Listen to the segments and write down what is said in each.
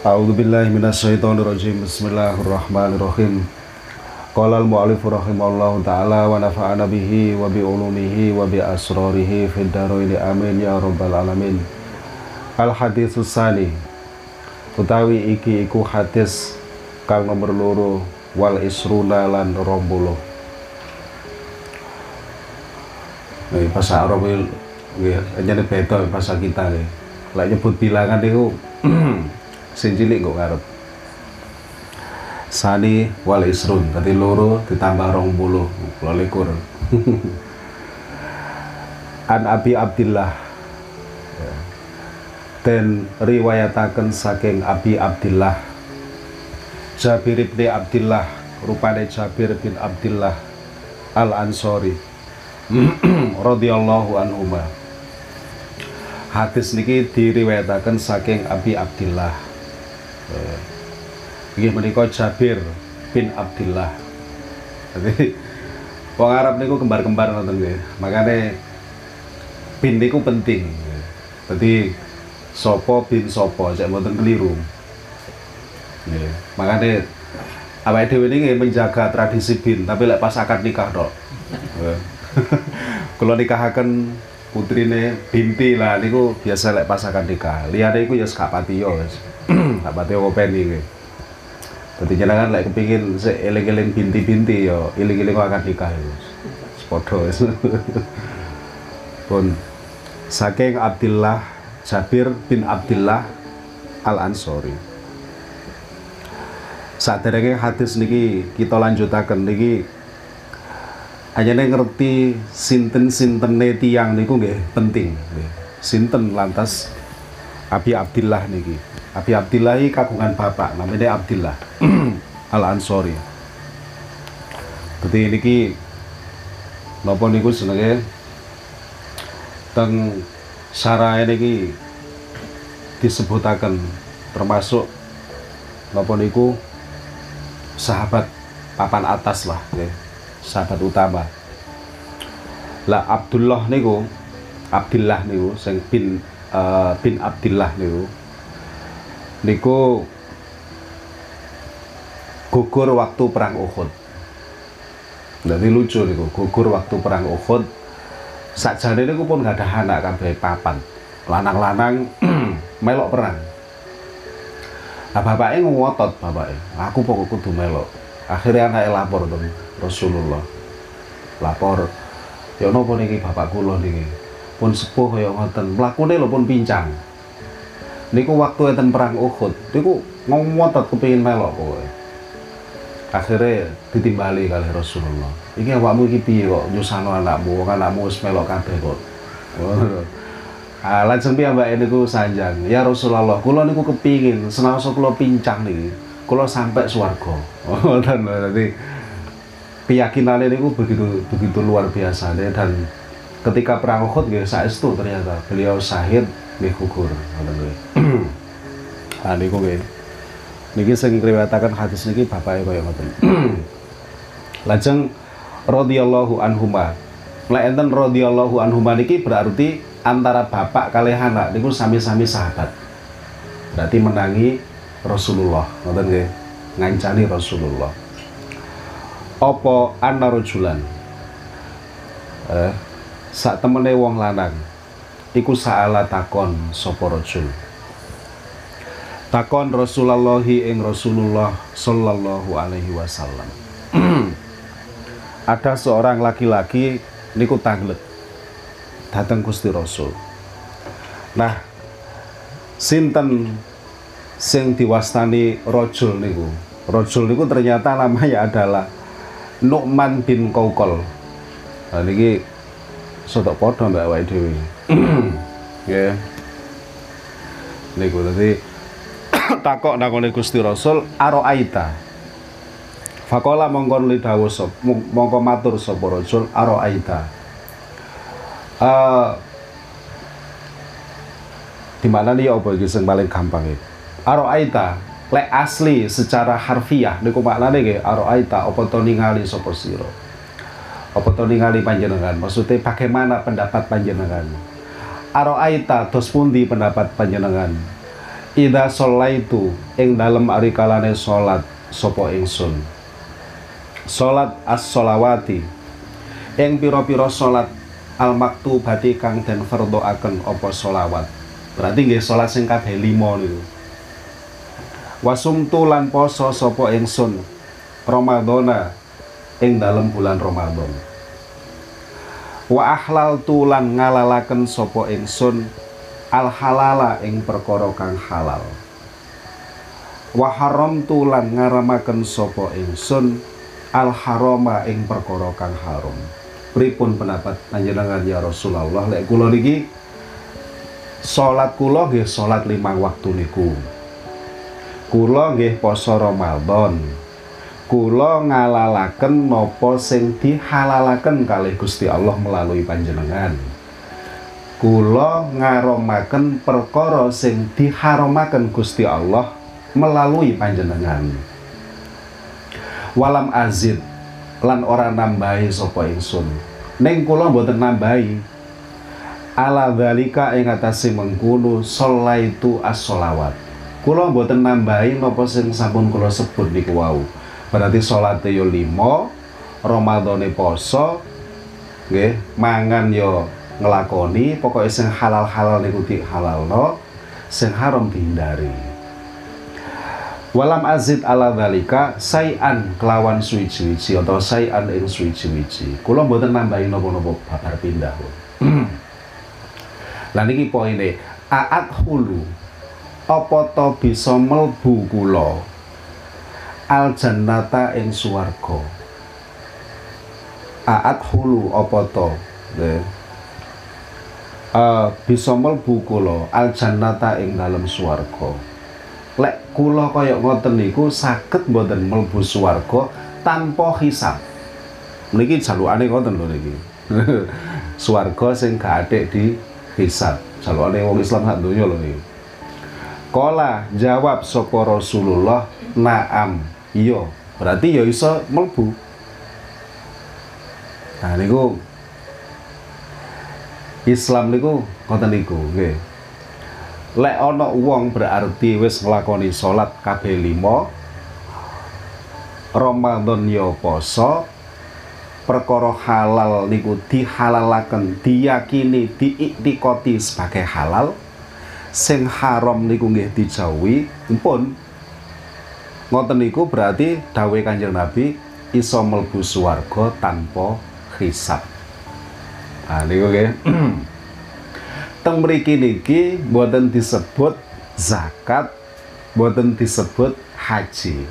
A'udzu billahi minasyaitonir rajim. Bismillahirrahmanirrahim. Qala al-mu'allif rahimahullahu taala wa nafa'ana bihi wa bi ulumihi wa bi asrarihi fid dharain amin ya rabbal alamin. Al haditsus sani utawi iki iku hadis kang nomor loro wal isruna lan rombolo. Nih bahasa Arab nggih nyene beda bahasa kita nggih. Lek nyebut bilangan niku sing cilik kok ngarep. Sani wal isrun tadi loro ditambah rong puluh likur. An abi abdillah. Dan riwayataken saking abi abdillah. Jabir bin Abdillah rupane Jabir bin Abdillah al Ansori radhiyallahu anhu hadis niki diriwayataken saking Abi Abdillah ini menika Jabir bin Abdillah. Jadi wong Arab niku kembar-kembar nonton nggih. Makane bin niku penting. Jadi sopo bin sopo cek mboten keliru. Nggih. Makane awake ini menjaga tradisi bin, tapi lek pas akad nikah tok. Kalau nikahaken putrine binti lah niku biasa lek akad nikah. Liyane iku ya gak patiyo wis. tak pati ngopeni iki. Dadi jenengan lek kepingin sik eling-eling binti-binti ya eling-eling akan nikah ya. Padha wis. Pun saking Abdullah Jabir bin Abdullah Al Ansori. Saderenge hadis niki kita lanjutaken niki hanya ngerti sinten-sintene tiang niku nggih penting nggih. Sinten lantas Abi Abdillah niki. Abi Abdillah ini kagungan bapak namanya Abdillah Al Ansori. Jadi niki napa niku senenge teng sarai niki disebutaken termasuk napa niku sahabat papan atas lah nggih. Sahabat utama. Lah Abdullah niku Abdillah niku sing bin uh, bin Abdillah niku niku gugur waktu perang Uhud. Jadi lucu niku, gugur waktu perang Uhud. Sakjane niku pun gak ada anak kabeh papan. Lanang-lanang melok perang. Nah bapaknya ngotot bapaknya, aku pokok kudu melok. Akhirnya anaknya lapor dong Rasulullah. Lapor, ya nopo niki bapak kula niki. Pun sepuh ya ngoten, mlakune lho pun pincang niku waktu enten perang Uhud niku ngomotot kepingin melok pokoknya akhirnya ditimbali kali Rasulullah iki awakmu iki piye kok nyusano anakmu kan anakmu wis melok kabeh kok Ah, lajeng piyambake niku sanjang. Ya Rasulullah, kula niku kepingin senaosa kula pincang niki, kula sampai swarga. Ngoten lho. Dadi keyakinannya niku begitu begitu luar biasa dan ketika perang Uhud nggih saestu ternyata beliau syahid nggih gugur ngoten kuwi. Ah niku nggih. Niki sing riwayataken hadis niki bapake kaya ngoten. Lajeng radhiyallahu anhuma. Lek enten radhiyallahu anhuma niki berarti antara bapak kali anak niku sami-sami sahabat. Berarti menangi Rasulullah, ngoten nggih. Ngancani Rasulullah. Apa anna rajulan? Eh, sak temene wong lanang iku saala takon sapa rajul takon Rasulullah ing Rasulullah sallallahu alaihi wasallam ada seorang laki-laki niku tanglet datang Gusti Rasul nah sinten sing diwastani rojul niku. Rojul niku ternyata namanya adalah Nu'man bin Kaukol nah niki sotok podo mbak awake dhewe. Ya niku dadi takok nakone Gusti Rasul aroaita? Fakola mongkon li dawuh sop mongko matur sapa Rasul aroaita? Uh, di mana nih apa iki sing paling gampang iki aroaita lek asli secara harfiah. Niku maknane nggih aroaita apa to ningali sapa sira? Apa to ningali panjenengan? Maksudnya bagaimana pendapat panjenengan? Aroaita dos pundi pendapat panjenengan? Ida itu ing dalem ari kalane salat sapa ingsun? Salat as-sholawati ing pira-pira salat al maktubati kang den fardhoaken apa sholawat? Berarti nggih salat sing kabeh 5 niku wasumtu lan poso sapa ingsun Ramadhana ing dalem bulan Ramadan wa ahlal tulan ngalalaken sapa ingsun al halala ing perkara kang halal. Wa haram tulan ngaramaken sapa ingsun al harama ing perkara kang haram. Pripun pendapat panjenengan ya Rasulullah? Lek kula niki salat kula nggih salat lima waktu niku kula nggih poso Ramadan. Kula ngalalaken napa sing dihalalaken kalih Gusti Allah melalui panjenengan. Kula ngaromaken perkara sing diharamaken Gusti Allah melalui panjenengan. Walam azid lan ora nambahi sapa ingsun. Ning kula mboten nambahi. Ala dzalika ing atase mengkono sholaitu as-sholawat kula mboten nambahi napa sing sampun kula sebut niku wau. Berarti sholat yo limo Ramadhane poso nggih mangan yo ngelakoni pokoknya sing halal-halal niku no sing haram dihindari. Walam azid ala dalika sayan kelawan suwi-suwi atau sayan ing suwi-suwi kula mboten nambahi napa-napa babar pindah lah niki poine aat hulu apa to bisa melbu kula? Al jannata ing swarga. Aat hulu apa to? Uh, bisa mlebu kula al jannata ing dalem swarga. Lek kula kaya ngoten niku saged mboten mlebu swarga tanpa hisab. Niki jalukane ngoten lho niki. Swarga sing gak atik di hisab. Jalukane wong Islam sak donya lho niki Kola jawab sapa Rasulullah naam. Iya berarti ya iso melbu nah niku. Islam niku ngoten niku nggih. Lek ana wong berarti wis nglakoni salat kabeh lima Ramadan ya poso perkara halal niku dihalalaken diyakini diiktikoti sebagai halal sing haram niku nggih dijauhi pun ngoten niku berarti dawe Kanjeng Nabi iso mlebu swarga tanpa hisab. Nah niku nggih. Teng mriki niki mboten disebut zakat, mboten disebut haji.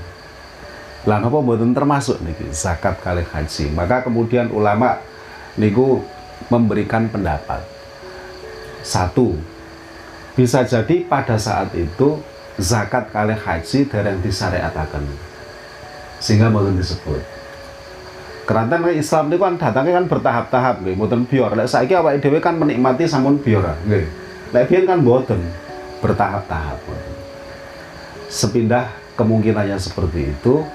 Lah napa mboten termasuk niki zakat kali haji. Maka kemudian ulama niku memberikan pendapat. Satu, bisa jadi pada saat itu zakat kali haji dereng disyariataken sehingga mboten disebut Keranten Islam itu kan datangnya kan bertahap-tahap nggih, mboten biar. Lek saiki awake dhewe kan menikmati sampun biar nggih. Lek kan mboten bertahap-tahap. Sepindah kemungkinannya seperti itu.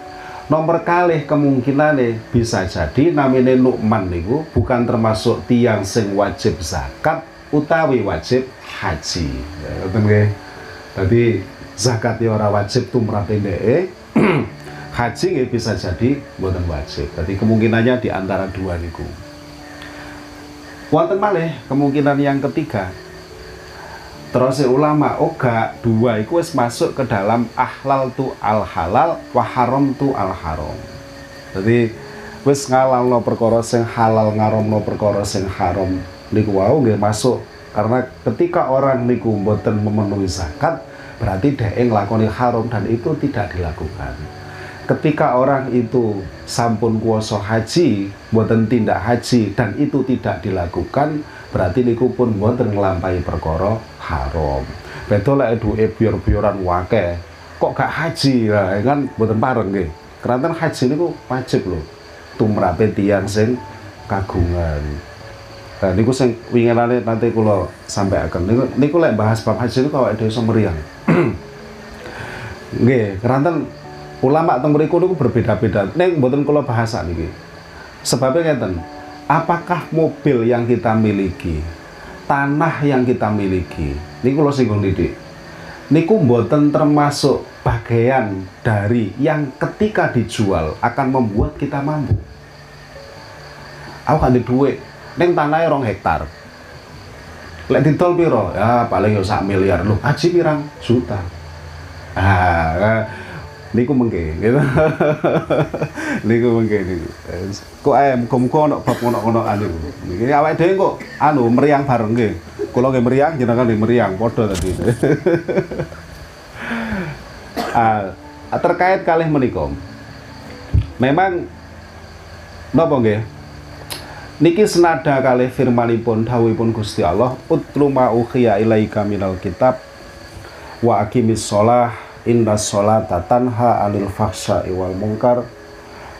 Nomor kali kemungkinan bisa jadi namine Nukman niku bukan termasuk tiang sing wajib zakat utawi wajib haji. Ngoten nggih. Jadi zakat ya ora wajib tumrap dhek haji nggih bisa jadi mboten wajib. Jadi kemungkinannya di antara dua niku. Wonten malih kemungkinan yang ketiga. Terus ulama oga dua itu wis masuk ke dalam ahlal tu al halal wa haram tu al haram jadi wis no perkara sing halal no perkara sing haram niku wau nggih masuk. Karena ketika orang niku mboten memenuhi zakat berarti dia ngelakoni haram dan itu tidak dilakukan. Ketika orang itu sampun kuoso haji buatan tindak haji dan itu tidak dilakukan berarti niku pun buatan ngelampai perkara haram. Betul lah itu bior-bioran wake kok gak haji? Lah kan buatan pareng nggih. Karena haji niku wajib loh tumrape tiang sing kagungan Nah, niku sing winginane nanti kula sampaikan. Niku niku lek bahas bab haji niku awake dhewe iso meriang. Nggih, keranten ulama teng mriku niku berbeda-beda. Ning mboten kula bahasa niki. Sebabnya ngeten, apakah mobil yang kita miliki, tanah yang kita miliki, niku kula singgung didik. niku mboten termasuk bagian dari yang ketika dijual akan membuat kita mampu. Aku kan duit, neng tanahnya rong hektar. Lek ditol piro? Ya paling yo sak miliar lu. Aji pirang juta. Ah, niku mengke gitu. niku mengke niku. Kok ae muga-muga ono bab ngono-ngono anu. Niki awake dhewe kok anu meriang bareng nggih. Kula nggih meriang jenengan nggih meriang padha tadi. ah, terkait kalih menika. Memang napa nggih? Niki senada kali firmanipun dawuhipun Gusti Allah, "Utlu ma ukhiya ilaika minal kitab wa aqimis shalah inna sholata tanha 'anil fahsya'i wal munkar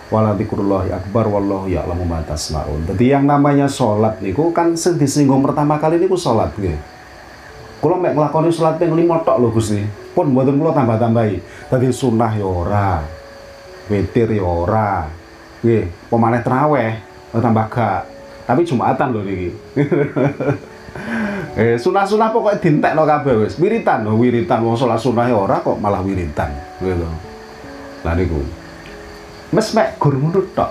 waladzikrullahi akbar wallahu ya'lamu ma tasnaun. Jadi yang namanya sholat niku kan sing disinggung pertama kali niku sholat nggih. Kula mek nglakoni sholat ping 5 tok lho Gusti. Pun mboten kula tambah-tambahi. Dadi sunah ya ora. Witir ya ora. Nggih, pemaneh traweh tambah gak. Tapi Jumatan lho niki. Eh, sunah-sunah pokoknya dintekno kabeh wis. Wiritan lho, wiritan wong salat sunah ya ora kok malah wiritan. Gitu. Lah niku. Mes mek gur ngono tok.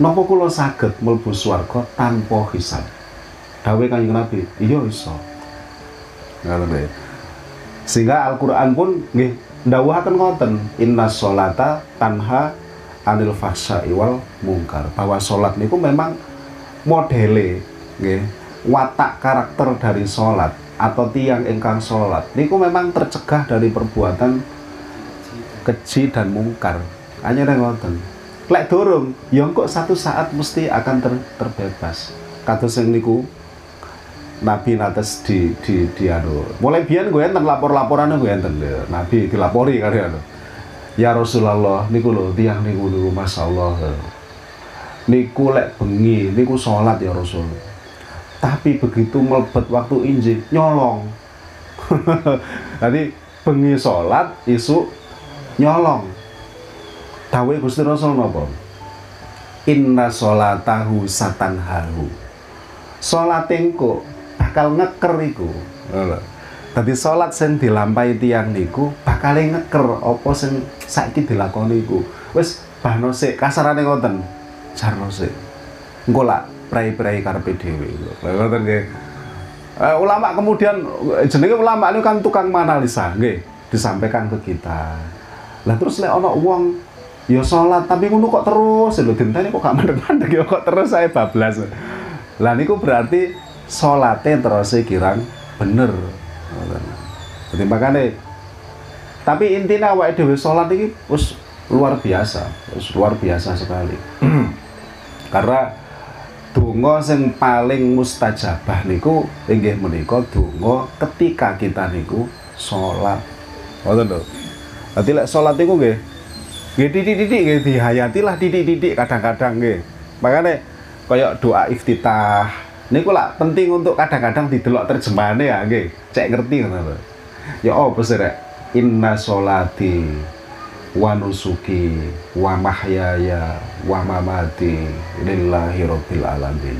Napa kula saged mlebu swarga tanpa hisab? Dawe Kanjeng Nabi, iya iso. Ngoten Sehingga Al-Qur'an pun nggih ndawuhaken ngoten, inna sholata tanha anil fahsya'i wal mungkar. Bahwa salat niku memang modele nggih watak karakter dari sholat atau tiang ingkang sholat. Niku memang tercegah dari perbuatan keji dan mungkar. Hanya ada ngoten. Lek dorong yang kok satu saat mesti akan ter, terbebas. Kata sing niku Nabi nates di di di anu. Mulai biar gue enten lapor-laporan gue enten. Nabi dilapori kali anu. Ya Rasulullah niku lo tiang niku niku Masya Allah niku lek bengi niku sholat ya Rasul. Tapi begitu melebet waktu injil nyolong. Jadi bengi sholat isu nyolong. Dawe Gusti Rasul napa? Inna sholatahu satanhahu sholat engko bakal ngeker iku. Dadi sholat sing dilampahi tiang niku bakal ngeker apa sing saiki dilakoni iku. Wis bahno sik kasarane ngoten. Jarno sik. Engko lak prai-prai karepe dhewe. Ngoten nggih. Uh, ulama kemudian jenenge ulama ini kan tukang menganalisa nggih disampaikan ke kita. Lah terus lek ana wong ya salat tapi ngono kok terus lho dinteni kok gak mandek-mandek ya kok terus saya bablas. Lah niku berarti salate terus kirang bener. Jadi makanya tapi intinya awake dhewe salat iki wis luar biasa, wis luar biasa sekali. Karena donga sing paling mustajabah niku inggih menika donga ketika kita niku salat. Ngoten lho. Dadi lek salat niku nggih nggih titik-titik nggih dihayatilah titik-titik kadang-kadang nggih. Makane kaya doa iftitah niku lah penting untuk kadang-kadang didelok terjemahane ya nggih. Cek ngerti ngono lho. Ya apa sih rek? Inna sholati wa nusuki wa mahyaya wa mamati lillahi rabbil alamin.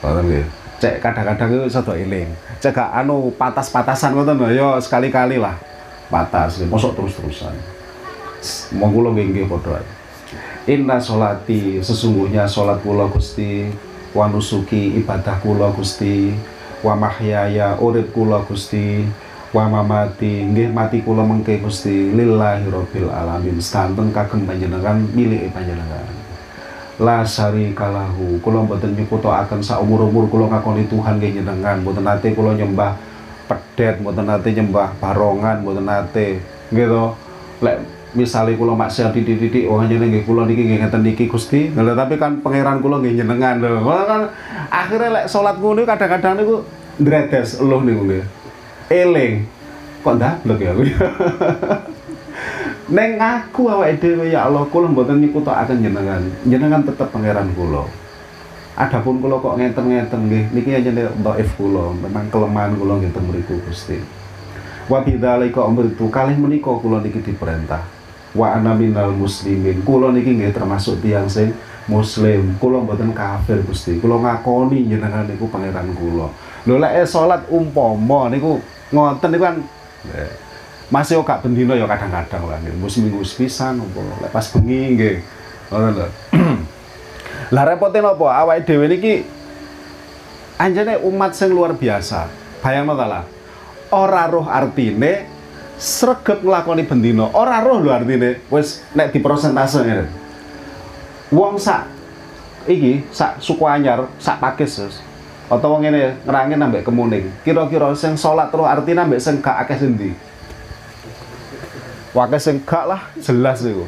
Ngoten nggih. Cek kadang-kadang itu sedo eling. Cek gak anu patas-patasan ngoten lho ya sekali-kali lah. Patas, mosok terus-terusan. Monggo kula nggih padha Inna sholati sesungguhnya sholat kula Gusti wa nusuki ibadah kula Gusti wa mahyaya urip kula Gusti wa mamati nggih mati kula mengke Gusti lillahi rabbil alamin. Sedanten kagem panjenengan milik panjenengan. La kalahu kula mboten nyekutokaken sak umur-umur kula ngakoni Tuhan nggih jenengan mboten nate kula nyembah pedet mboten nate nyembah barongan mboten nate nggih to. Lek misalnya kula maksiat titik-titik oh hanya nggih kula niki nggih ngeten niki Gusti. Lha tapi kan pangeran kula nggih jenengan lho. Kan akhirnya lek salat ngono kadang-kadang niku dredes eluh niku nggih eling kok ndablek ya Neng aku awake dhewe ya Allah kula mboten nyekutokaken jenengan. Jenengan tetep pangeran kula. Adapun kula kok ngeten-ngeten nggih niki aja dhaif kula, memang kelemahan kula ngeten mriku Gusti. Wa bidzalika amritu kalih menika kula niki diperintah. Wa ana minal muslimin. Kula niki nggih termasuk tiyang sing muslim. Kula mboten kafir Gusti. Kula ngakoni jenengan niku pangeran kula. Lho lek salat umpama niku ngoten niku kan masih gak bendino ya kadang-kadang lah nggih. Seminggu sepisan apa. Lek pas bengi nggih. Ngono lho. Lah repote napa awake dhewe niki anjane umat sing luar biasa. Bayangno ta lah? Ora roh artine sregep nglakoni bendino ora roh lho artine. Wis nek di persentase ngene. Wong sak iki sak suku anyar sak pakis atau wong ngene ngerangin ambek kemuning. Kira-kira sing salat terus artinya ambek sing gak akeh sendi wakil sing gak lah jelas iku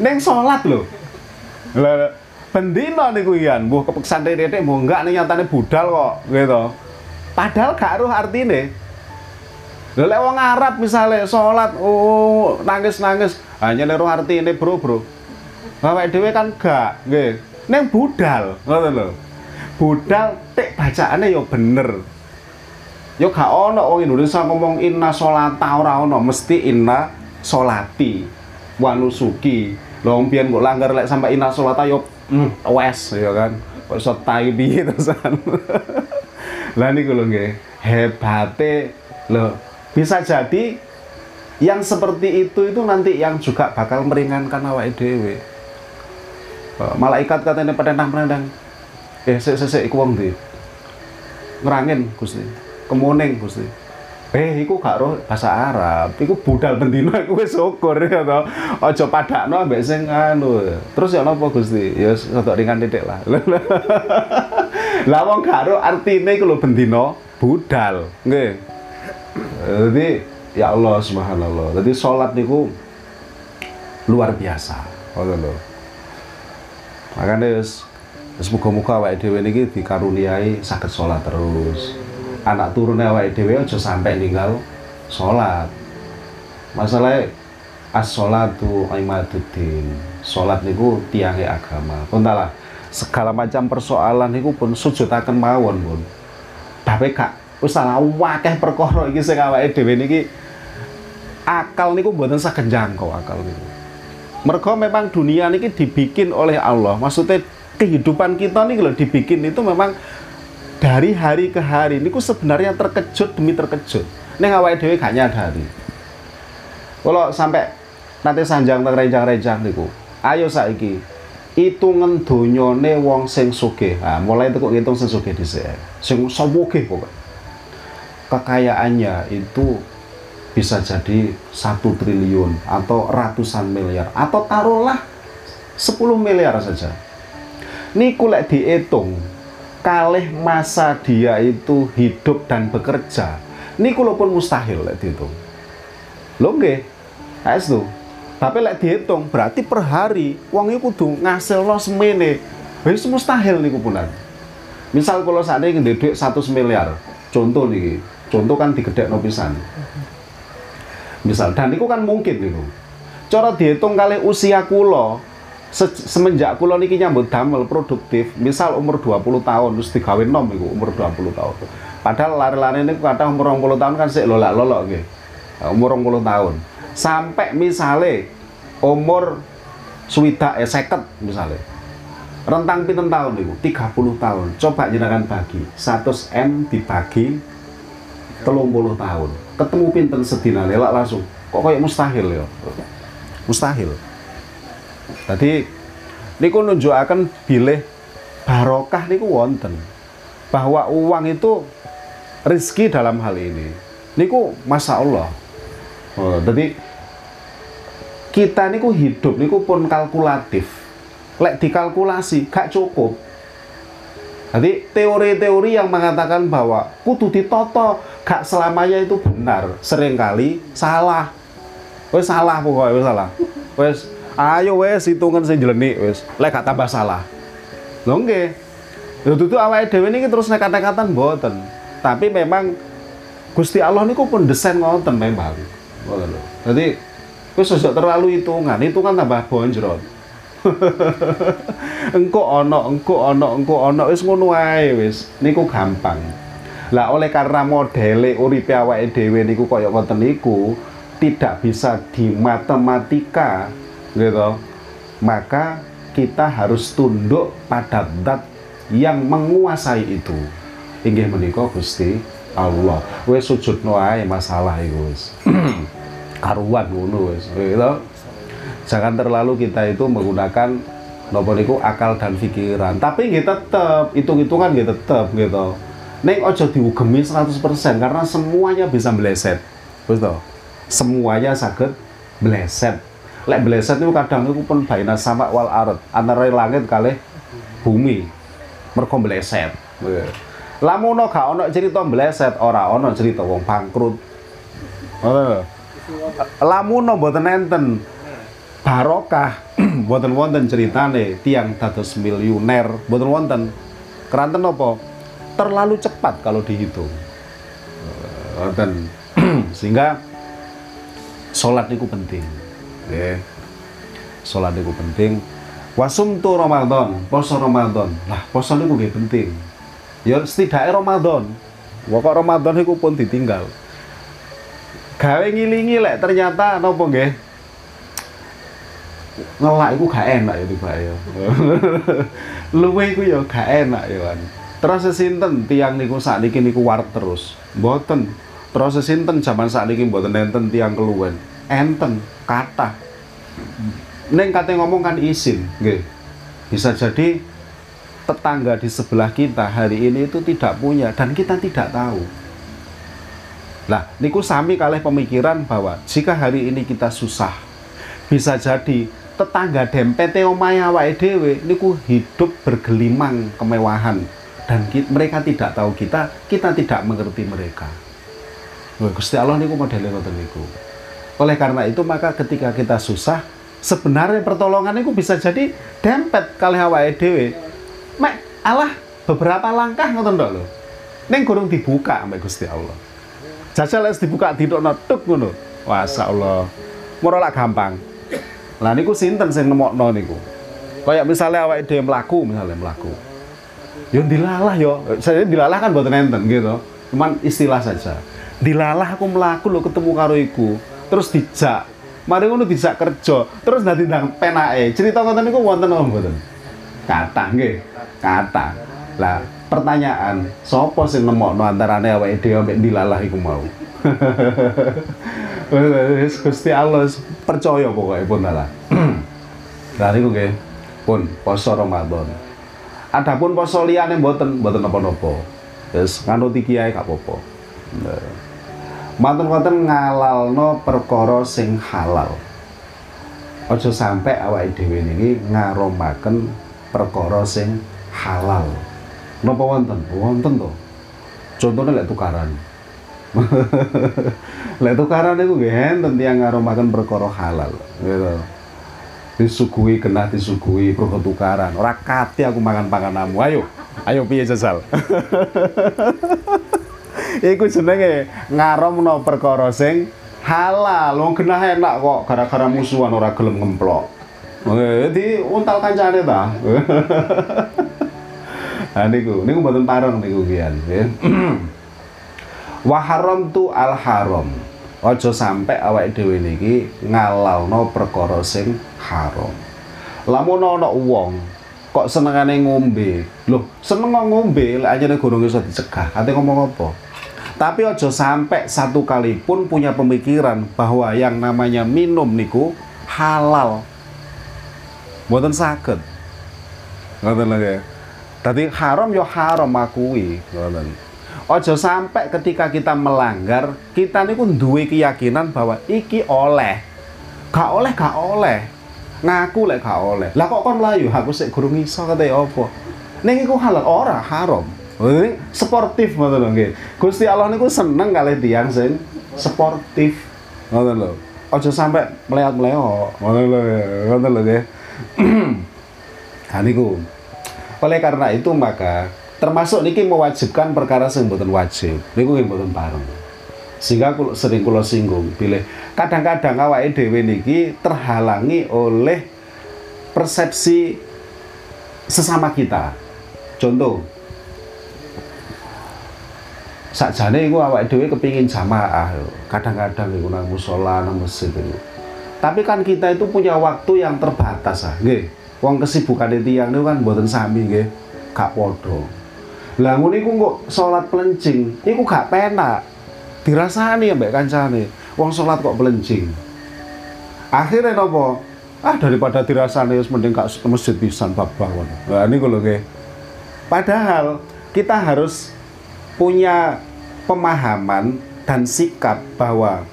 neng salat lho. Lah bendina niku ian mbuh kepeksan titik mbuh enggak nih nyatane budal kok gitu. Padahal gak roh artine. Lha lek wong Arab misalnya salat oh nangis-nangis hanya roh artine bro bro. Bapak dhewe kan gak nggih. Neng budal ngono lho budal tek bacaannya ya bener. Ya gak ono wong Indonesia ngomong inna sholata ora ono. Mesti inna sholati. Wanusuki. Lho mbiyen mbok langgar lek sampai inna sholata yo mm, wes ya kan. Kok iso tai piye terusan lah niku lho nggih hebate. Lho bisa jadi yang seperti itu itu nanti yang juga bakal meringankan awake dhewe. Malaikat katanya penendang-penendang eh sik sik iku wong ndi? Ngerangin Gusti. Kemuning Gusti. Eh iku gak roh bahasa Arab. Iku budal bendino iku wis syukur ya to aja padakno ambek sing anu. Terus ya napa Gusti? Ya rada ringan titik lah. Lah wong gak roh artine iku lho bendino budal. Nggih. Jadi ya Allah subhanallah. Jadi sholat niku luar biasa. Ngono lho. Makanya Semoga-moga awake dhewe niki dikaruniai saged sholat terus. Anak turune awake dhewe aja sampai ninggal sholat. Masalahnya as-sholatu imaduddin. Sholat niku tiange agama. Puntalah segala macam persoalan niku pun sujudaken mawon pun. Tapi gak wis salah perkara iki sing awake dhewe niki akal niku mboten saged jangkau akal niku. Mergo memang dunia niki dibikin oleh Allah. Maksudnya kehidupan kita nih kalau dibikin itu memang dari hari ke hari. Ini sebenarnya terkejut demi terkejut. Ini awake dhewe gak nyadari. Kalau sampai nanti sanjang tak rejang-rejang niku. Ayo saiki hitungan donyone wong sing sugih. Nah, mulai itu kok ngitung sing sugih dhisik. Sing sawugih pokok kekayaannya itu bisa jadi satu triliun atau ratusan miliar atau taruhlah 10 miliar saja niku lek dihitung kalih masa dia itu hidup dan bekerja. Niku lo pun mustahil lek dihitung lo nggih tuh tapi lek dihitung berarti per hari wong iku kudu lo semene. Wis mustahil niku punan. Misal kalau saat ini duit satu miliar contoh nih contoh kan digedek no pisan. Misal dan niku kan mungkin niku. Cara dihitung kali usia kulo se semenjak kula niki nyambut damel produktif, misal umur 20 tahun terus digawe nom iku umur 20 tahun. Padahal lari-lari ini kadang umur 20 tahun kan sik lolak-lolok. Nah, umur 20 tahun. Sampai misale umur swidak eh seket misalnya rentang pinten tahun itu 30 tahun. Coba jenengan bagi. 100 M dibagi telung puluh tahun. Ketemu pinten sedina? Lelak langsung. Kok kayak mustahil ya? Mustahil Tadi niku nunjukaken bilih barokah niku wonten. Bahwa uang itu rezeki dalam hal ini. Niku masa Allah. Oh, jadi kita niku hidup niku pun kalkulatif. Lek dikalkulasi gak cukup. Jadi teori-teori yang mengatakan bahwa kudu ditoto gak selamanya itu benar, sering kali salah. Wes salah pokoknya wes salah. Wes ayo wes hitungan sing jelenik wes. Lek gak tambah salah. Lho nggih. Lho tutu awake dhewe niki terus nekat-nekatan mboten. Tapi memang Gusti Allah niku pun desain ngoten memang ngoten lho. Dadi wis terlalu hitungan. Hitungan tambah bonjrot. Engko ono engko ono engko ono wis ngono wae wis. Niku gampang. Lah oleh karena modele uripe awake dhewe niku kaya ngoten niku tidak bisa di matematika gitu. Maka kita harus tunduk pada dat yang menguasai itu. Inggih menika Gusti Allah. Wes sujud noai masalah itu karuan ngono wis. Gitu. Jangan terlalu kita itu menggunakan nopo niku akal dan pikiran. Tapi nggih tetep hitung-hitungan nggih tetep gitu. Neng ojo diugemi 100% karena semuanya bisa meleset. Betul. Semuanya sakit meleset. Lek meleset itu kadang itu pun baina sama wal arat antara langit kali bumi. Mereka meleset. Lamun gak ono cerita meleset, ora ono cerita wong bangkrut. Lamun mboten enten. Barokah. Mboten wonten ceritane tiang dados miliuner mboten wonten. Keranten apa? Terlalu cepat kalau dihitung. Dan sehingga sholat itu penting ya. sholat itu penting wasum tu Ramadan poso Ramadan lah poso itu gak penting ya setidaknya Ramadan Waktu Ramadan itu pun ditinggal gawe ngilingi lek ternyata nopo nggih ngelak itu gak enak ya tiba ya luwe itu ya gak enak ya kan Terus sinten tiang niku sakniki niku war terus. Mboten. Terus sinten zaman sakniki mboten enten tiang keluwen. Enten kata. Neng kate ngomong kan izin, nggih. Bisa jadi tetangga di sebelah kita hari ini itu tidak punya dan kita tidak tahu. Nah, niku sami kalih pemikiran bahwa jika hari ini kita susah, bisa jadi tetangga dempete omahe awake dhewe niku hidup bergelimang kemewahan dan kita, mereka tidak tahu kita, kita tidak mengerti mereka. Gusti Allah niku ngoten niku. Oleh karena itu maka ketika kita susah, sebenarnya pertolongan itu bisa jadi dempet kali awake dhewe. Mek Allah beberapa langkah ngoten tok lho. Ning gurung dibuka mbek Gusti Allah. Jajal wis dibuka didokno tuk ngono. Allah. Moro lak gampang. Lah niku sinten sing nemokno niku? Kayak misalnya awake dhewe mlaku, misalnya mlaku yo dilalah yo saya dilalah kan buat nenten gitu cuman istilah saja dilalah aku melaku lo ketemu karo iku terus dijak. Mari ngono dijak kerja. Terus nanti nang penake. Cerita ngoten niku wonten apa mboten? Kata nggih. Kata lah pertanyaan sopo sing nemokno antarane awake dhewe mbek dilalah iku mau? Gusti Allah percaya pokoknya pun lah. Lah niku nggih. Pun poso Ramadan. Adapun poso liyane mboten mboten napa-napa. Wis nganut kiai gak apa-apa. Manten-manten ngalalno perkara sing halal. Aja sampai awake dhewe niki ngaromaken perkara sing halal. Napa wonten? Wonten to. Contohnya lek tukaran. lek tukaran itu nggih enten tiyang ngaromaken perkara halal. Gitu disuguhi kena disuguhi tukaran ora kati aku mangan pangananmu ayo ayo piye jajal iku jenenge ngaromno perkara sing halal wong genah enak kok gara-gara musuhan ora gelem ngemplok di untal kancane ta Nah niku, niku mboten pareng niku kian, nggih. Wa haram tu al haram. Aja sampai awake dhewe niki ngalalno perkara sing haram. Lamun ana wong kok senengane ngombe. Loh, seneng ngombe lek anjene gurung iso dicegah. Ate ngomong apa? Tapi aja sampai satu kali pun punya pemikiran bahwa yang namanya minum niku halal. Mboten saged. Ngoten lho ya. Tadi haram yo ya haram akui, ngoten. Ojo sampai ketika kita melanggar, kita niku duwe keyakinan bahwa iki oleh. Gak oleh, gak oleh ngaku lek gak oleh lah kok kon melayu aku sik gurung iso kate opo ning iku halal ora haram ini sportif ngoten lho nggih. Gusti Allah niku seneng kali tiang sing sportif ngoten lho. Aja sampai meleot-meleot ngoten lho ngoten lho nggih. Ha niku. Oleh karena itu maka termasuk niki mewajibkan perkara sing mboten wajib. Niku nggih mboten pareng sehingga sering kulo singgung pilih kadang-kadang awake dhewe niki terhalangi oleh persepsi sesama kita. Contoh sakjane iku awake dhewe kepingin jamaah kadang-kadang iku nang musala nang masjid itu tapi kan kita itu punya waktu yang terbatas ah nggih. Wong kesibukan tiang niku kan mboten sami nggih. Gak padha. Lah ngono iku kok salat plencing iku gak penak. Dirasani ya mbak kancane wong sholat kok belencing akhirnya nopo ah daripada dirasani wis mending gak masjid pisan babah ngono. Nah niku lho nggih. Padahal kita harus punya pemahaman dan sikap bahwa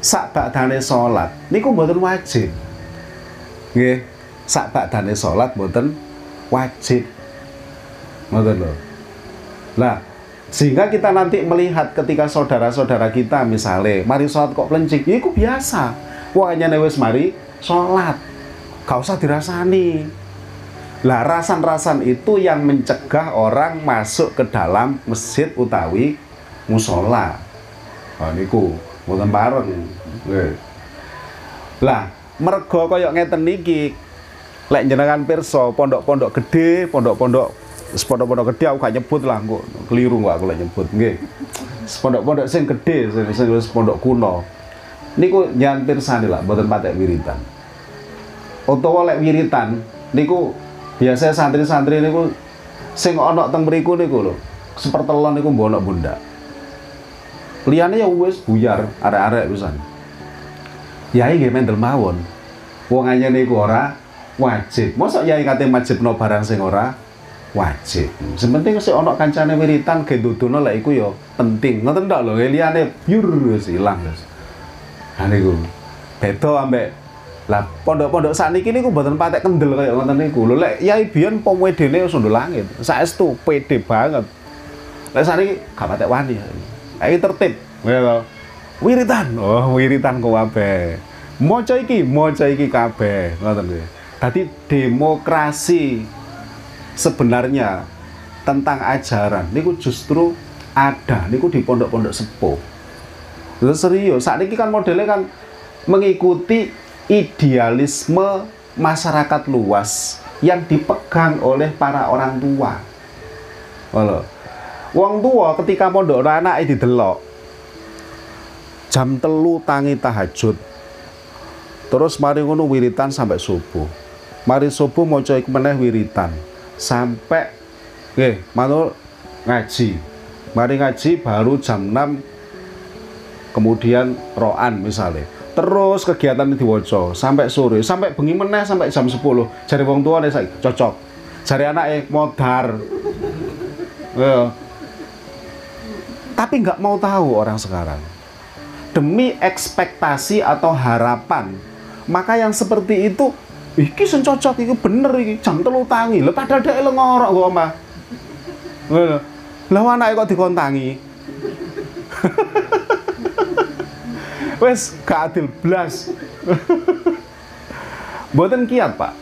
sak bakdane salat niku mboten wajib. Nggih sak bakdane salat mboten wajib. Ngoten lho. Lah sehingga kita nanti melihat ketika saudara-saudara kita misalnya mari sholat kok pelencik ya itu biasa. Pokoknya wis mari sholat. Gak usah dirasani lah rasan-rasan itu yang mencegah orang masuk ke dalam masjid utawi musola. Nah niku mboten bareng lah mergo koyok ngeten niki lek jenengan pirsa pondok-pondok gede pondok-pondok pondok-pondok gede aku gak nyebut lah kok keliru gak aku lek nyebut. Nggih. Pondok-pondok sing gede sing sing pondok kuno. Niku nyan pirsani lah mboten patek wiritan. Utawa lek wiritan niku biasa santri-santri niku sing ana teng mriku niku lho sepertelon niku mbok bunda liyane ya wis buyar arek-arek pisan yai nggih mendel mawon wong anyar niku ora wajib mosok yai kate majibno barang sing ora wajib. Sementing sih ono kancane wiritan ge dudono lek iku ya penting. Ngoten tok lho, liyane biur wis ilang guys. Nah niku ambek lah pondok-pondok sakniki niku mboten patek kendel kaya ngoten niku. Lho lek yai biyen pomwedene wis langit. Saestu pede banget. Lek sakniki gak patek wani. Ayo tertib. Ya Wiritan. Oh, wiritan kok kabeh. Maca iki, maca iki kabeh. Ngoten nggih. Dadi demokrasi sebenarnya tentang ajaran niku justru ada niku di pondok-pondok sepuh Lalu serius saat ini kan modelnya kan mengikuti idealisme masyarakat luas yang dipegang oleh para orang tua. Halo. Wong tua ketika pondok anak itu delok jam telu tangi tahajud. Terus mari ngono wiritan sampai subuh. Mari subuh mau coy meneh wiritan. Sampai nggih manul ngaji. Mari ngaji baru jam 6 kemudian roan misalnya terus kegiatan ini diwoco sampai sore sampai bengi meneh sampai jam 10 cari wong tua nih cocok. Anak eh modar. Ya. tapi nggak mau tahu orang sekarang. Demi ekspektasi atau harapan maka yang seperti itu iki sing cocok iki bener iki jam telu tangi. Lho padahal dhek ngorok kok omah ngono lha anake kok dikontangi wes gak adil blas. Mboten kiat pak.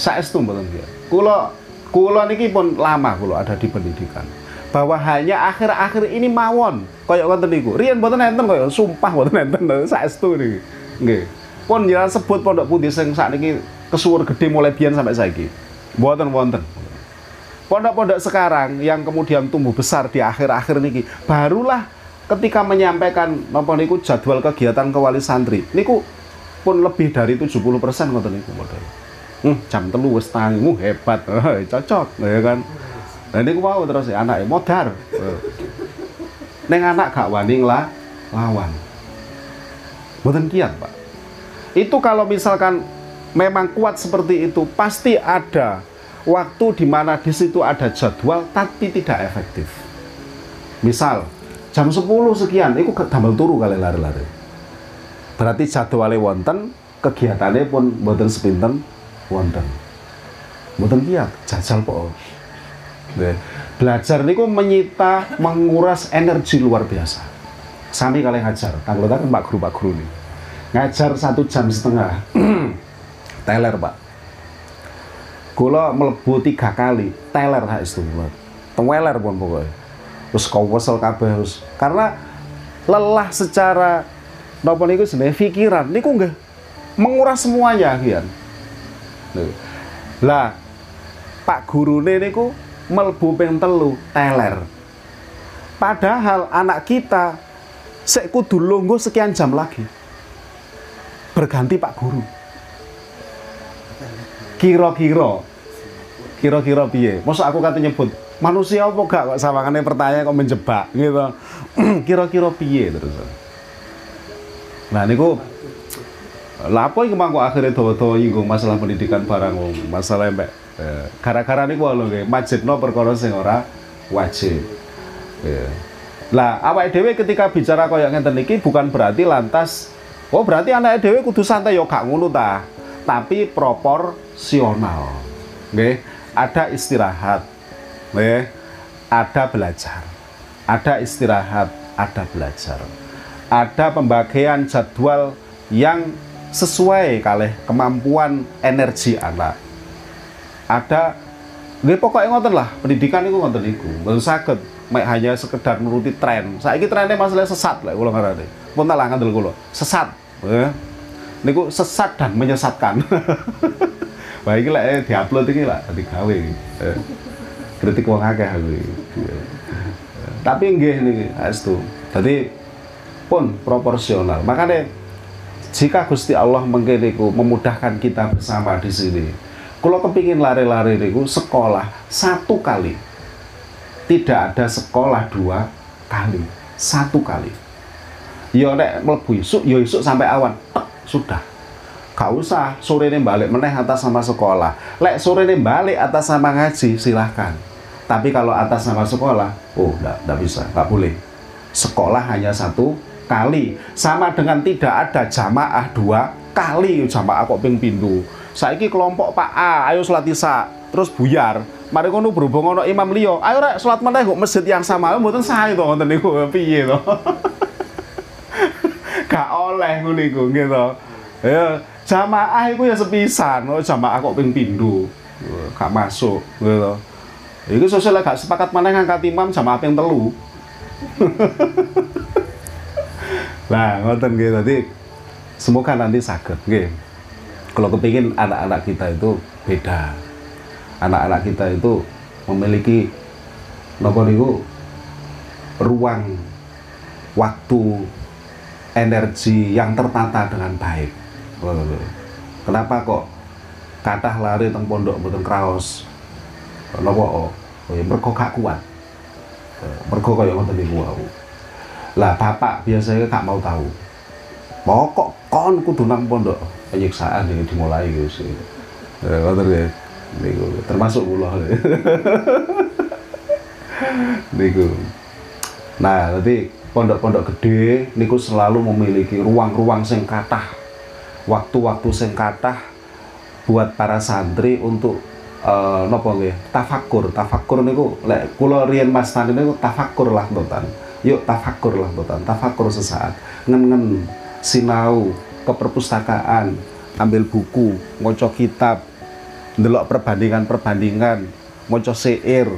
Saestu mboten kiat. Kula kula niki pun lama kula ada di pendidikan. Bahwa hanya akhir-akhir ini mawon. Koyok ngoten niku. Riyen mboten enten koyo sumpah mboten enten. Saestu niki. Nggih. Pun jalan sebut pondok putih sing ini kesuwur gede mulai bian sampai saiki. Mboten wonten. Pondok-pondok sekarang yang kemudian tumbuh besar di akhir-akhir niki barulah ketika menyampaikan napa niku jadwal kegiatan kewali santri niku pun lebih dari 70% ngoten niku model. Hmm, jam telu wis tangimu hebat. cocok ya kan. Nah niku mau terus ya anaknya modar. Neng anak gak wani lah lawan. Mboten kiat, Pak itu kalau misalkan memang kuat seperti itu pasti ada waktu di mana di situ ada jadwal tapi tidak efektif. Misal jam 10 sekian itu damel turu kali lari-lari. Berarti jadwalnya wonten, kegiatannya pun wonten sepinten wonten. Wonten kiat, jajal po. Belajar niku menyita, menguras energi luar biasa. Sami kalian ngajar, kalau kan Pak Guru Pak Guru nih ngajar satu jam setengah teler pak kula melebu tiga kali teler hak istimewa teweler pun pokoknya terus kau wesel kabeh karena lelah secara nopo niku sebenarnya pikiran. Niku enggak menguras semuanya kian lah Pak guru niku melebu ping telu teler. Padahal anak kita sek kudu sekian jam lagi berganti Pak Guru. Kira-kira kira-kira piye? Masa aku kata nyebut manusia apa gak kok sawangane pertanyaan kok menjebak gitu. Kira-kira piye terus. Nah niku apa iki mangko akhirnya dawa-dawa nyinggung masalah pendidikan barang wong, masalah mbak eh, gara-gara niku lho nggih majibno perkara sing ora wajib. Ya. Lah awake dhewe ketika bicara kaya ngenten iki bukan berarti lantas oh berarti anak dhewe kudu santai yo gak ngono ta. Tapi proporsional. Nggih, ada istirahat. Ada belajar. Ada istirahat, ada belajar. Ada pembagian jadwal yang sesuai kalih kemampuan energi anak. Ada nggih pokoknya ngoten lah, pendidikan itu niku. Mboten saged mek hanya sekedar nuruti tren. Saiki trennya masalah sesat lah kula ngarane. Pun tak ngandel kula. Sesat. Ya. Niku sesat dan menyesatkan. Lek eh, diupload iki lah digawe. Eh, kritik wong akeh aku. Tapi nggih niki astu. Dadi pun proporsional. Makanya jika Gusti Allah mengkiriku memudahkan kita bersama di sini kalau kepingin lari-lari niku sekolah satu kali tidak ada sekolah dua kali satu kali ya nek mlebu isuk ya isuk sampai awan sudah gak usah sore ini balik meneh atas sama sekolah lek sore ini balik atas sama ngaji silahkan tapi kalau atas sama sekolah oh enggak bisa enggak boleh. Sekolah hanya satu kali. Sama dengan tidak ada jamaah dua kali. Jamaah kok ping pindu saiki kelompok Pak A ayo sholat isya. Terus buyar. Mari kono berhubung ono imam liyo ayo rek sholat meneh kok masjid yang sama. Mboten sae to ngoten niku. Piye to? Gak oleh ngono iku nggih to. Ya jamaah iku ya sepisan. Oh jamaah kok ping pindu gak masuk gitu Iku sosial gak sepakat mana ngangkat imam jamaah ping telu Nah, ngoten nggih tadi semoga nanti sakit nggih. Kalau kepingin anak-anak kita itu beda. Anak-anak kita itu memiliki nopo niku ruang waktu energi yang tertata dengan baik. Kenapa kok kathah lari teng pondok mboten kraos? Napa oh, ya mergo gak kuat. Mergo kaya ngoten niku wau. Lah bapak biasanya gak mau tahu. Pokok kon kudu nang pondok penyiksaan ini dimulai gitu sih. Ya ngoten ya niku. Termasuk kula. Niku. Nah nanti pondok-pondok gede niku selalu memiliki ruang-ruang sing kathah. Waktu-waktu sing kathah buat para santri untuk uh, nopo nggih tafakur tafakur niku lek kula riyen Mas Tani niku tafakur lah nonton yuk tafakur lah botan tafakur sesaat. Ngen-ngen sinau ke perpustakaan ambil buku ngoco kitab ndelok perbandingan-perbandingan ngoco seir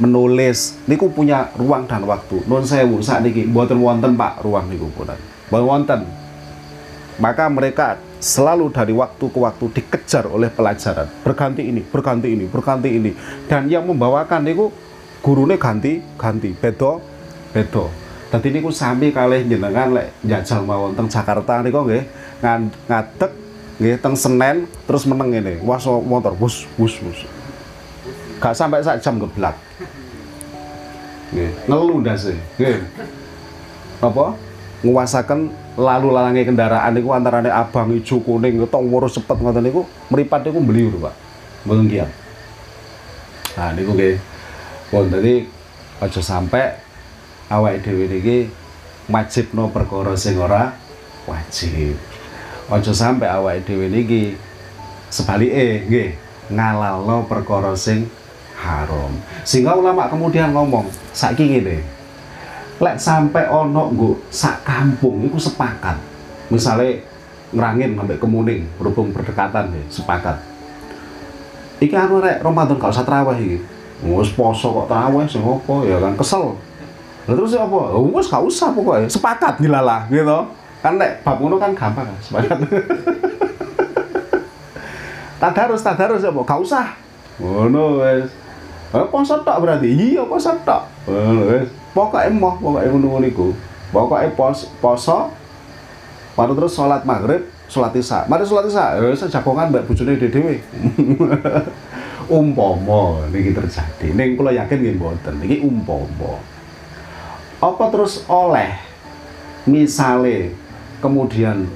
menulis. Niku punya ruang dan waktu. Non sewu saat niki buatan wonten pak ruang niku punan wonten. Maka mereka selalu dari waktu ke waktu dikejar oleh pelajaran. Berganti ini berganti ini berganti ini. Dan yang membawakan niku gurune ganti ganti. Bedo beda. Dadi niku sami kalih jenengan lek njajal mawon teng Jakarta niku nggih ngadeg nggih teng Senen terus meneng ini was motor bus bus bus gak sampai sak jam geblak nggih ngelu ndase nggih. Apa? Nguasaken lalu lalangi kendaraan niku antarane abang ijo kuning wurus cepet ngoten niku mripat niku beli lho Pak mboten kiat nah niku nggih pun dadi aja sampai awake dhewe niki no perkara sing ora wajib. Aja sampe awake dhewe niki sebalike nggih ngalalno perkara sing haram. Sehingga ulama kemudian ngomong, saiki ngene. Lek sampai ono nggo sak kampung iku sepakat. Misalnya ngerangin sampai kemuning berhubung berdekatan ya, sepakat. Iki anu rek Ramadan gak usah traweh iki. Wis poso kok traweh sing opo ya kan kesel Nah, terus apa? Wes gak usah pokoknya. Sepakat dilalah gitu. Kan nek bab ngono kan gampang kan, sepakat. tadarus, tadarus apa? Gak usah. Ngono wes. Eh, poso tok berarti. Iya, poso tok. Ngono wes. Pokoke emoh, pokoke ngono niku. Pokoke pos, poso baru terus sholat maghrib, sholat isya. Mari sholat isya, ya wis jagongan mbak bojone dhewe. umpama niki terjadi. Ning kula yakin nggih mboten. Niki umpama apa terus oleh misale kemudian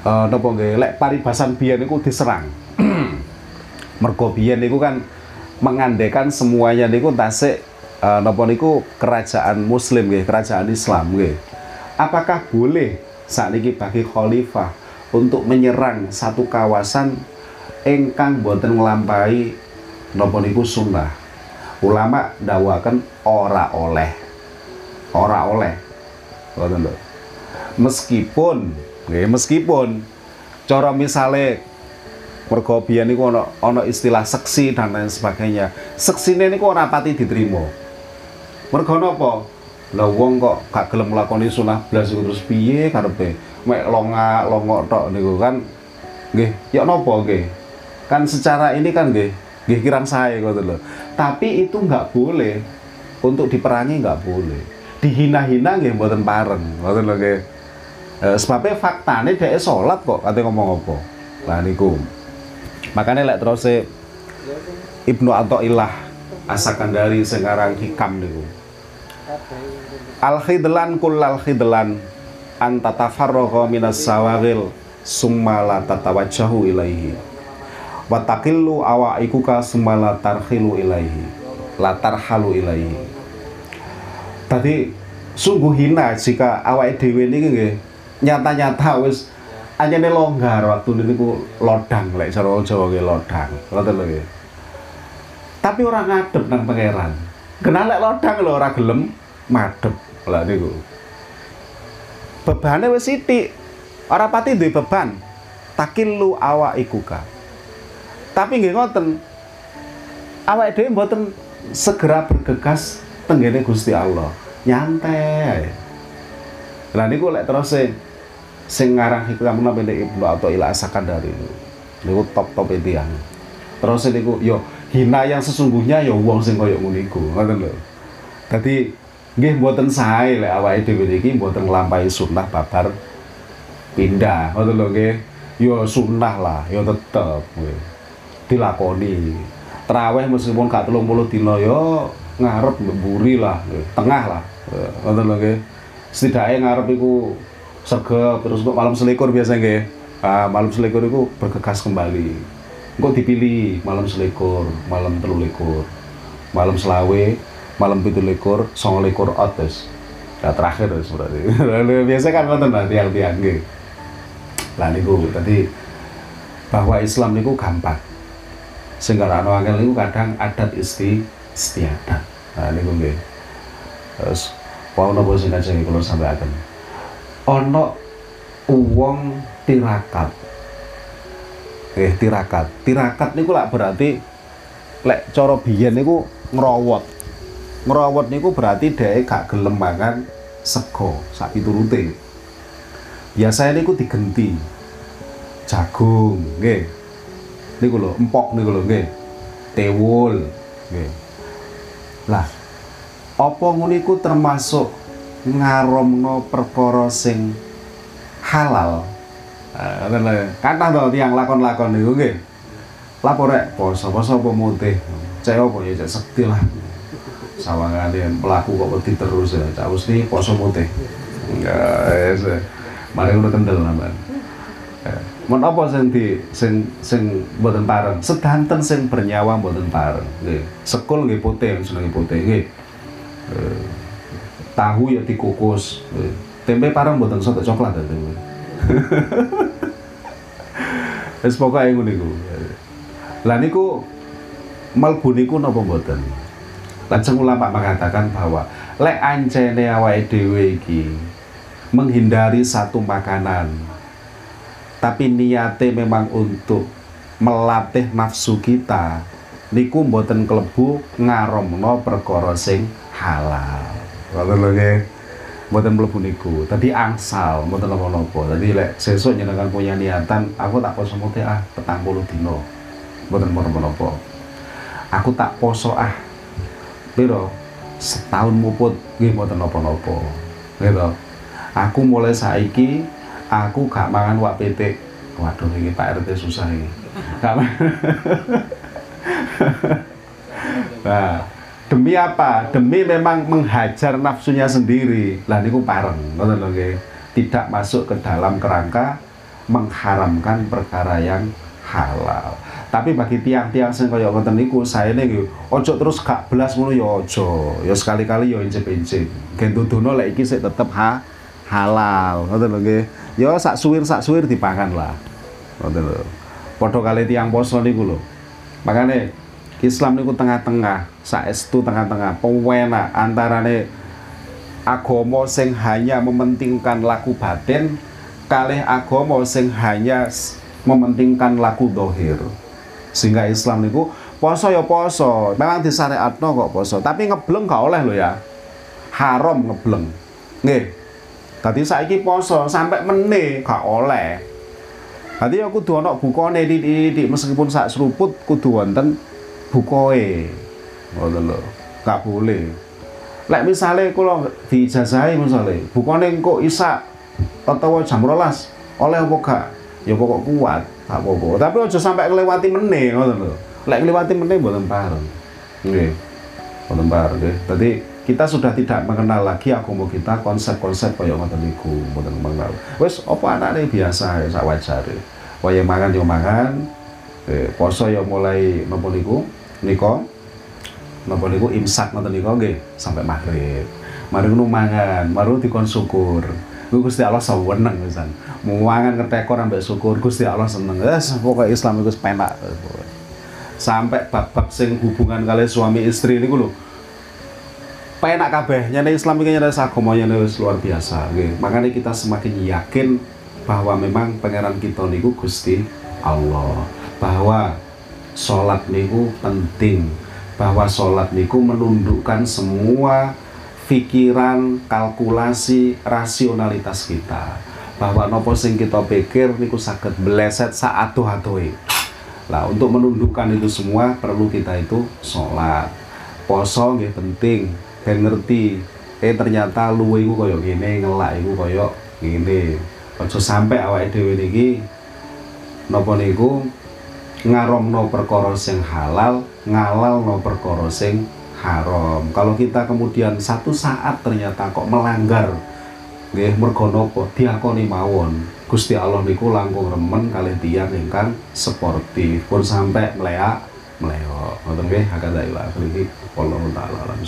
uh, napa nggih lek paribasan biyen niku diserang mergo biyen niku kan mengandekan semuanya niku tasik uh, napa niku kerajaan muslim nggih kerajaan Islam nggih. Apakah boleh saat ini bagi khalifah untuk menyerang satu kawasan engkang boten nglampahi napa niku sunnah? Ulama dawakan ora oleh. Ora oleh. Ngoten meskipun nggih meskipun cara misale mergo biyen niku ana istilah seksi dan lain sebagainya. Seksine niku ora pati diterima mergo napa? Lah wong kok gak gelem nglakoni sunah blas terus piye karepe? Mek longa longok tok niku kan nggih. Ya napa nggih? Kan secara ini kan nggih nggih kirang saya ngoten lho. Tapi itu nggak boleh. Untuk diperangi nggak boleh. Dihina-hina nggih mboten pareng ngoten lho nggih. Eh, sebabnya faktane dhek salat kok kate ngomong apa? Lah niku. Makanya lek terus Ibnu Athaillah asakan dari sekarang hikam niku al khidlan kullal khidlan an tatafarraqa minas sawagil summa la tatawajjahu ilaihi. Wa taqillu awaikuka summa la tarhilu ilaihi. La tarhalu ilaihi. Tadi sungguh hina jika awak dhewe niki nggih nyata-nyata wis anjene longgar waktu niku lodang lek cara Jawa nggih lodang. Ngoten lho nggih. Tapi orang ngadep nang pangeran kena lek lodang lho ora gelem. Madep lah niku. Bebane wis sithik. Ora pati duwe beban. Takillu awaikuka tapi nggih ngoten. Awake dhewe mboten segera bergegas tenggene Gusti Allah. Nyantai lah niku lek terus sing ngarang hikmah menapa Ibnu atau Ila Sakandari. Niku top-top yang terus niku yo hina yang sesungguhnya yo wong sing koyo ngono iku ngoten lho. Dadi nggih mboten sae lek awake dhewe iki mboten nglampahi sunnah babar pindah ngoten lho nggih. Yo sunnah lah yo tetep nggih dilakoni. Teraweh meskipun gak telung puluh dino yo ngarep mburi lah tengah lah ngoten lho nggih. Setidaknya ngarep iku sergap terus untuk malam selikur biasa nggih. Ah, malam selikur itu bergegas kembali kok dipilih malam selikur malam telu likur malam selawe malam pitu likur song likur otes. Nah terakhir seperti biasa kan nonton lah tiang-tiang nggih. Lah niku tadi bahwa Islam niku gampang. Sehingga rano angel itu kadang adat isti istiadat nah ini gue terus mau nopo sing kajeng sampai akan ono uang tirakat eh tirakat. Tirakat niku lah berarti lek coro biyen niku ngerawat ngerawat niku berarti dia gak gelem mangan sego sak piturute biasanya niku digenti. Jagung nggih. Niku lho empok niku lho nggih. Tewul nggih. Lah apa ngono iku termasuk ngaromno perkara sing halal ngoten lho kathah to tiyang lakon-lakon niku nggih lapor rek poso-poso apa mutih cek apa ya cek sekti lah pelaku kok wedi terus ya cak mesti poso mutih enggak ya mari udah kendel namanya Mun apa sing di sing sing mboten pareng? Sedanten sing bernyawa mboten pareng. Nggih. Sekul nggih putih seneng putih nggih. Eh, tahu ya dikukus. Tempe pareng mboten soto coklat ya tempe. Wis pokoke ngono niku. Lah niku melbu niku napa mboten? Lajeng ulama mengatakan bahwa lek ancene awake dhewe iki menghindari satu makanan tapi niate memang untuk melatih nafsu kita niku mboten klebu ngaromno perkara sing halal ngoten lho mboten mlebu niku. Tadi angsal mboten napa-napa tadi lek sesuk nyenengan punya niatan aku tak poso mute ah petang puluh dino mboten napa-napa aku tak poso ah piro? Setahun muput nggih mboten napa-napa gitu aku mulai saiki aku gak mangan wak PT waduh ini Pak RT susah ini gak nah demi apa demi memang menghajar nafsunya sendiri lah niku pareng ngoten lho nggih tidak masuk ke dalam kerangka mengharamkan perkara yang halal. Tapi bagi tiang-tiang sing kaya ngoten niku saene nggih ojo terus gak belas ngono ya ojo. Ya sekali-kali ya incip-incip. Gen dudono lek iki sik tetep ha halal. Ngoten lho nggih. Ya sak suwir sak suwir dipangan lah. Ngoten lho. Padha kali tiang poso niku lho. Makane Islam niku tengah-tengah, saestu tengah-tengah, pewenak antarane agama sing hanya mementingkan laku batin kalih agama sing hanya mementingkan laku dohir. Sehingga Islam niku poso ya poso. Memang disyariatno kok poso. Tapi ngebleng gak oleh lo ya. Haram ngebleng. Nggih. Tadi saiki poso sampai meneh gak oleh. Tadi aku kudu ana bukane di meskipun sak seruput kudu wonten bukoe. Ngoten lho. Gak boleh. Lek misale kula diijazahi misale, bukane engko isak utawa jam rolas oleh apa gak? Ya pokok kuat tak apa-apa. Tapi aja sampai kelewati meneh ngoten lho. Lek kelewati meneh mboten pareng. Nggih. Mboten pareng nggih. Dadi kita sudah tidak mengenal lagi agama kita konsep-konsep kaya ngoten niku mboten mengenal. Wis apa anake biasa ya sak wajare. Waya mangan yo mangan. Eh, poso yo mulai napa niku? Nika napa niku? Imsak ngoten niku nggih. Sampai maghrib. Mari ngono mangan, baru dikon syukur. Gusti Allah saweneng pisan muangan ngetekor ambek syukur Gusti Allah seneng. Wes pokoknya Islam itu penak. Sampai bab-bab sing hubungan kali suami istri ini lho penak kabeh nyane Islam iki nyane agamanya luar biasa okay. makanya kita semakin yakin bahwa memang pangeran kita niku Gusti Allah. Bahwa sholat niku penting. Bahwa sholat niku menundukkan semua pikiran, kalkulasi, rasionalitas kita. Bahwa nopo sing kita pikir niku sakit beleset saat tuh lah untuk menundukkan itu semua perlu kita itu sholat. Poso nggih penting. Dan ngerti eh ternyata lu iku koyo gini ngelak iku koyo gini aja sampai awake dhewe niki napa niku ngaromno perkara sing halal ngalal no sing haram. Kalau kita kemudian satu saat ternyata kok melanggar nggih mergo napa diakoni mawon. Gusti Allah niku langkung remen kali tiyang ingkang sportif. Pun sampai meleak meleok ngoten nggih hakada ila akhirih. Wallahu taala alam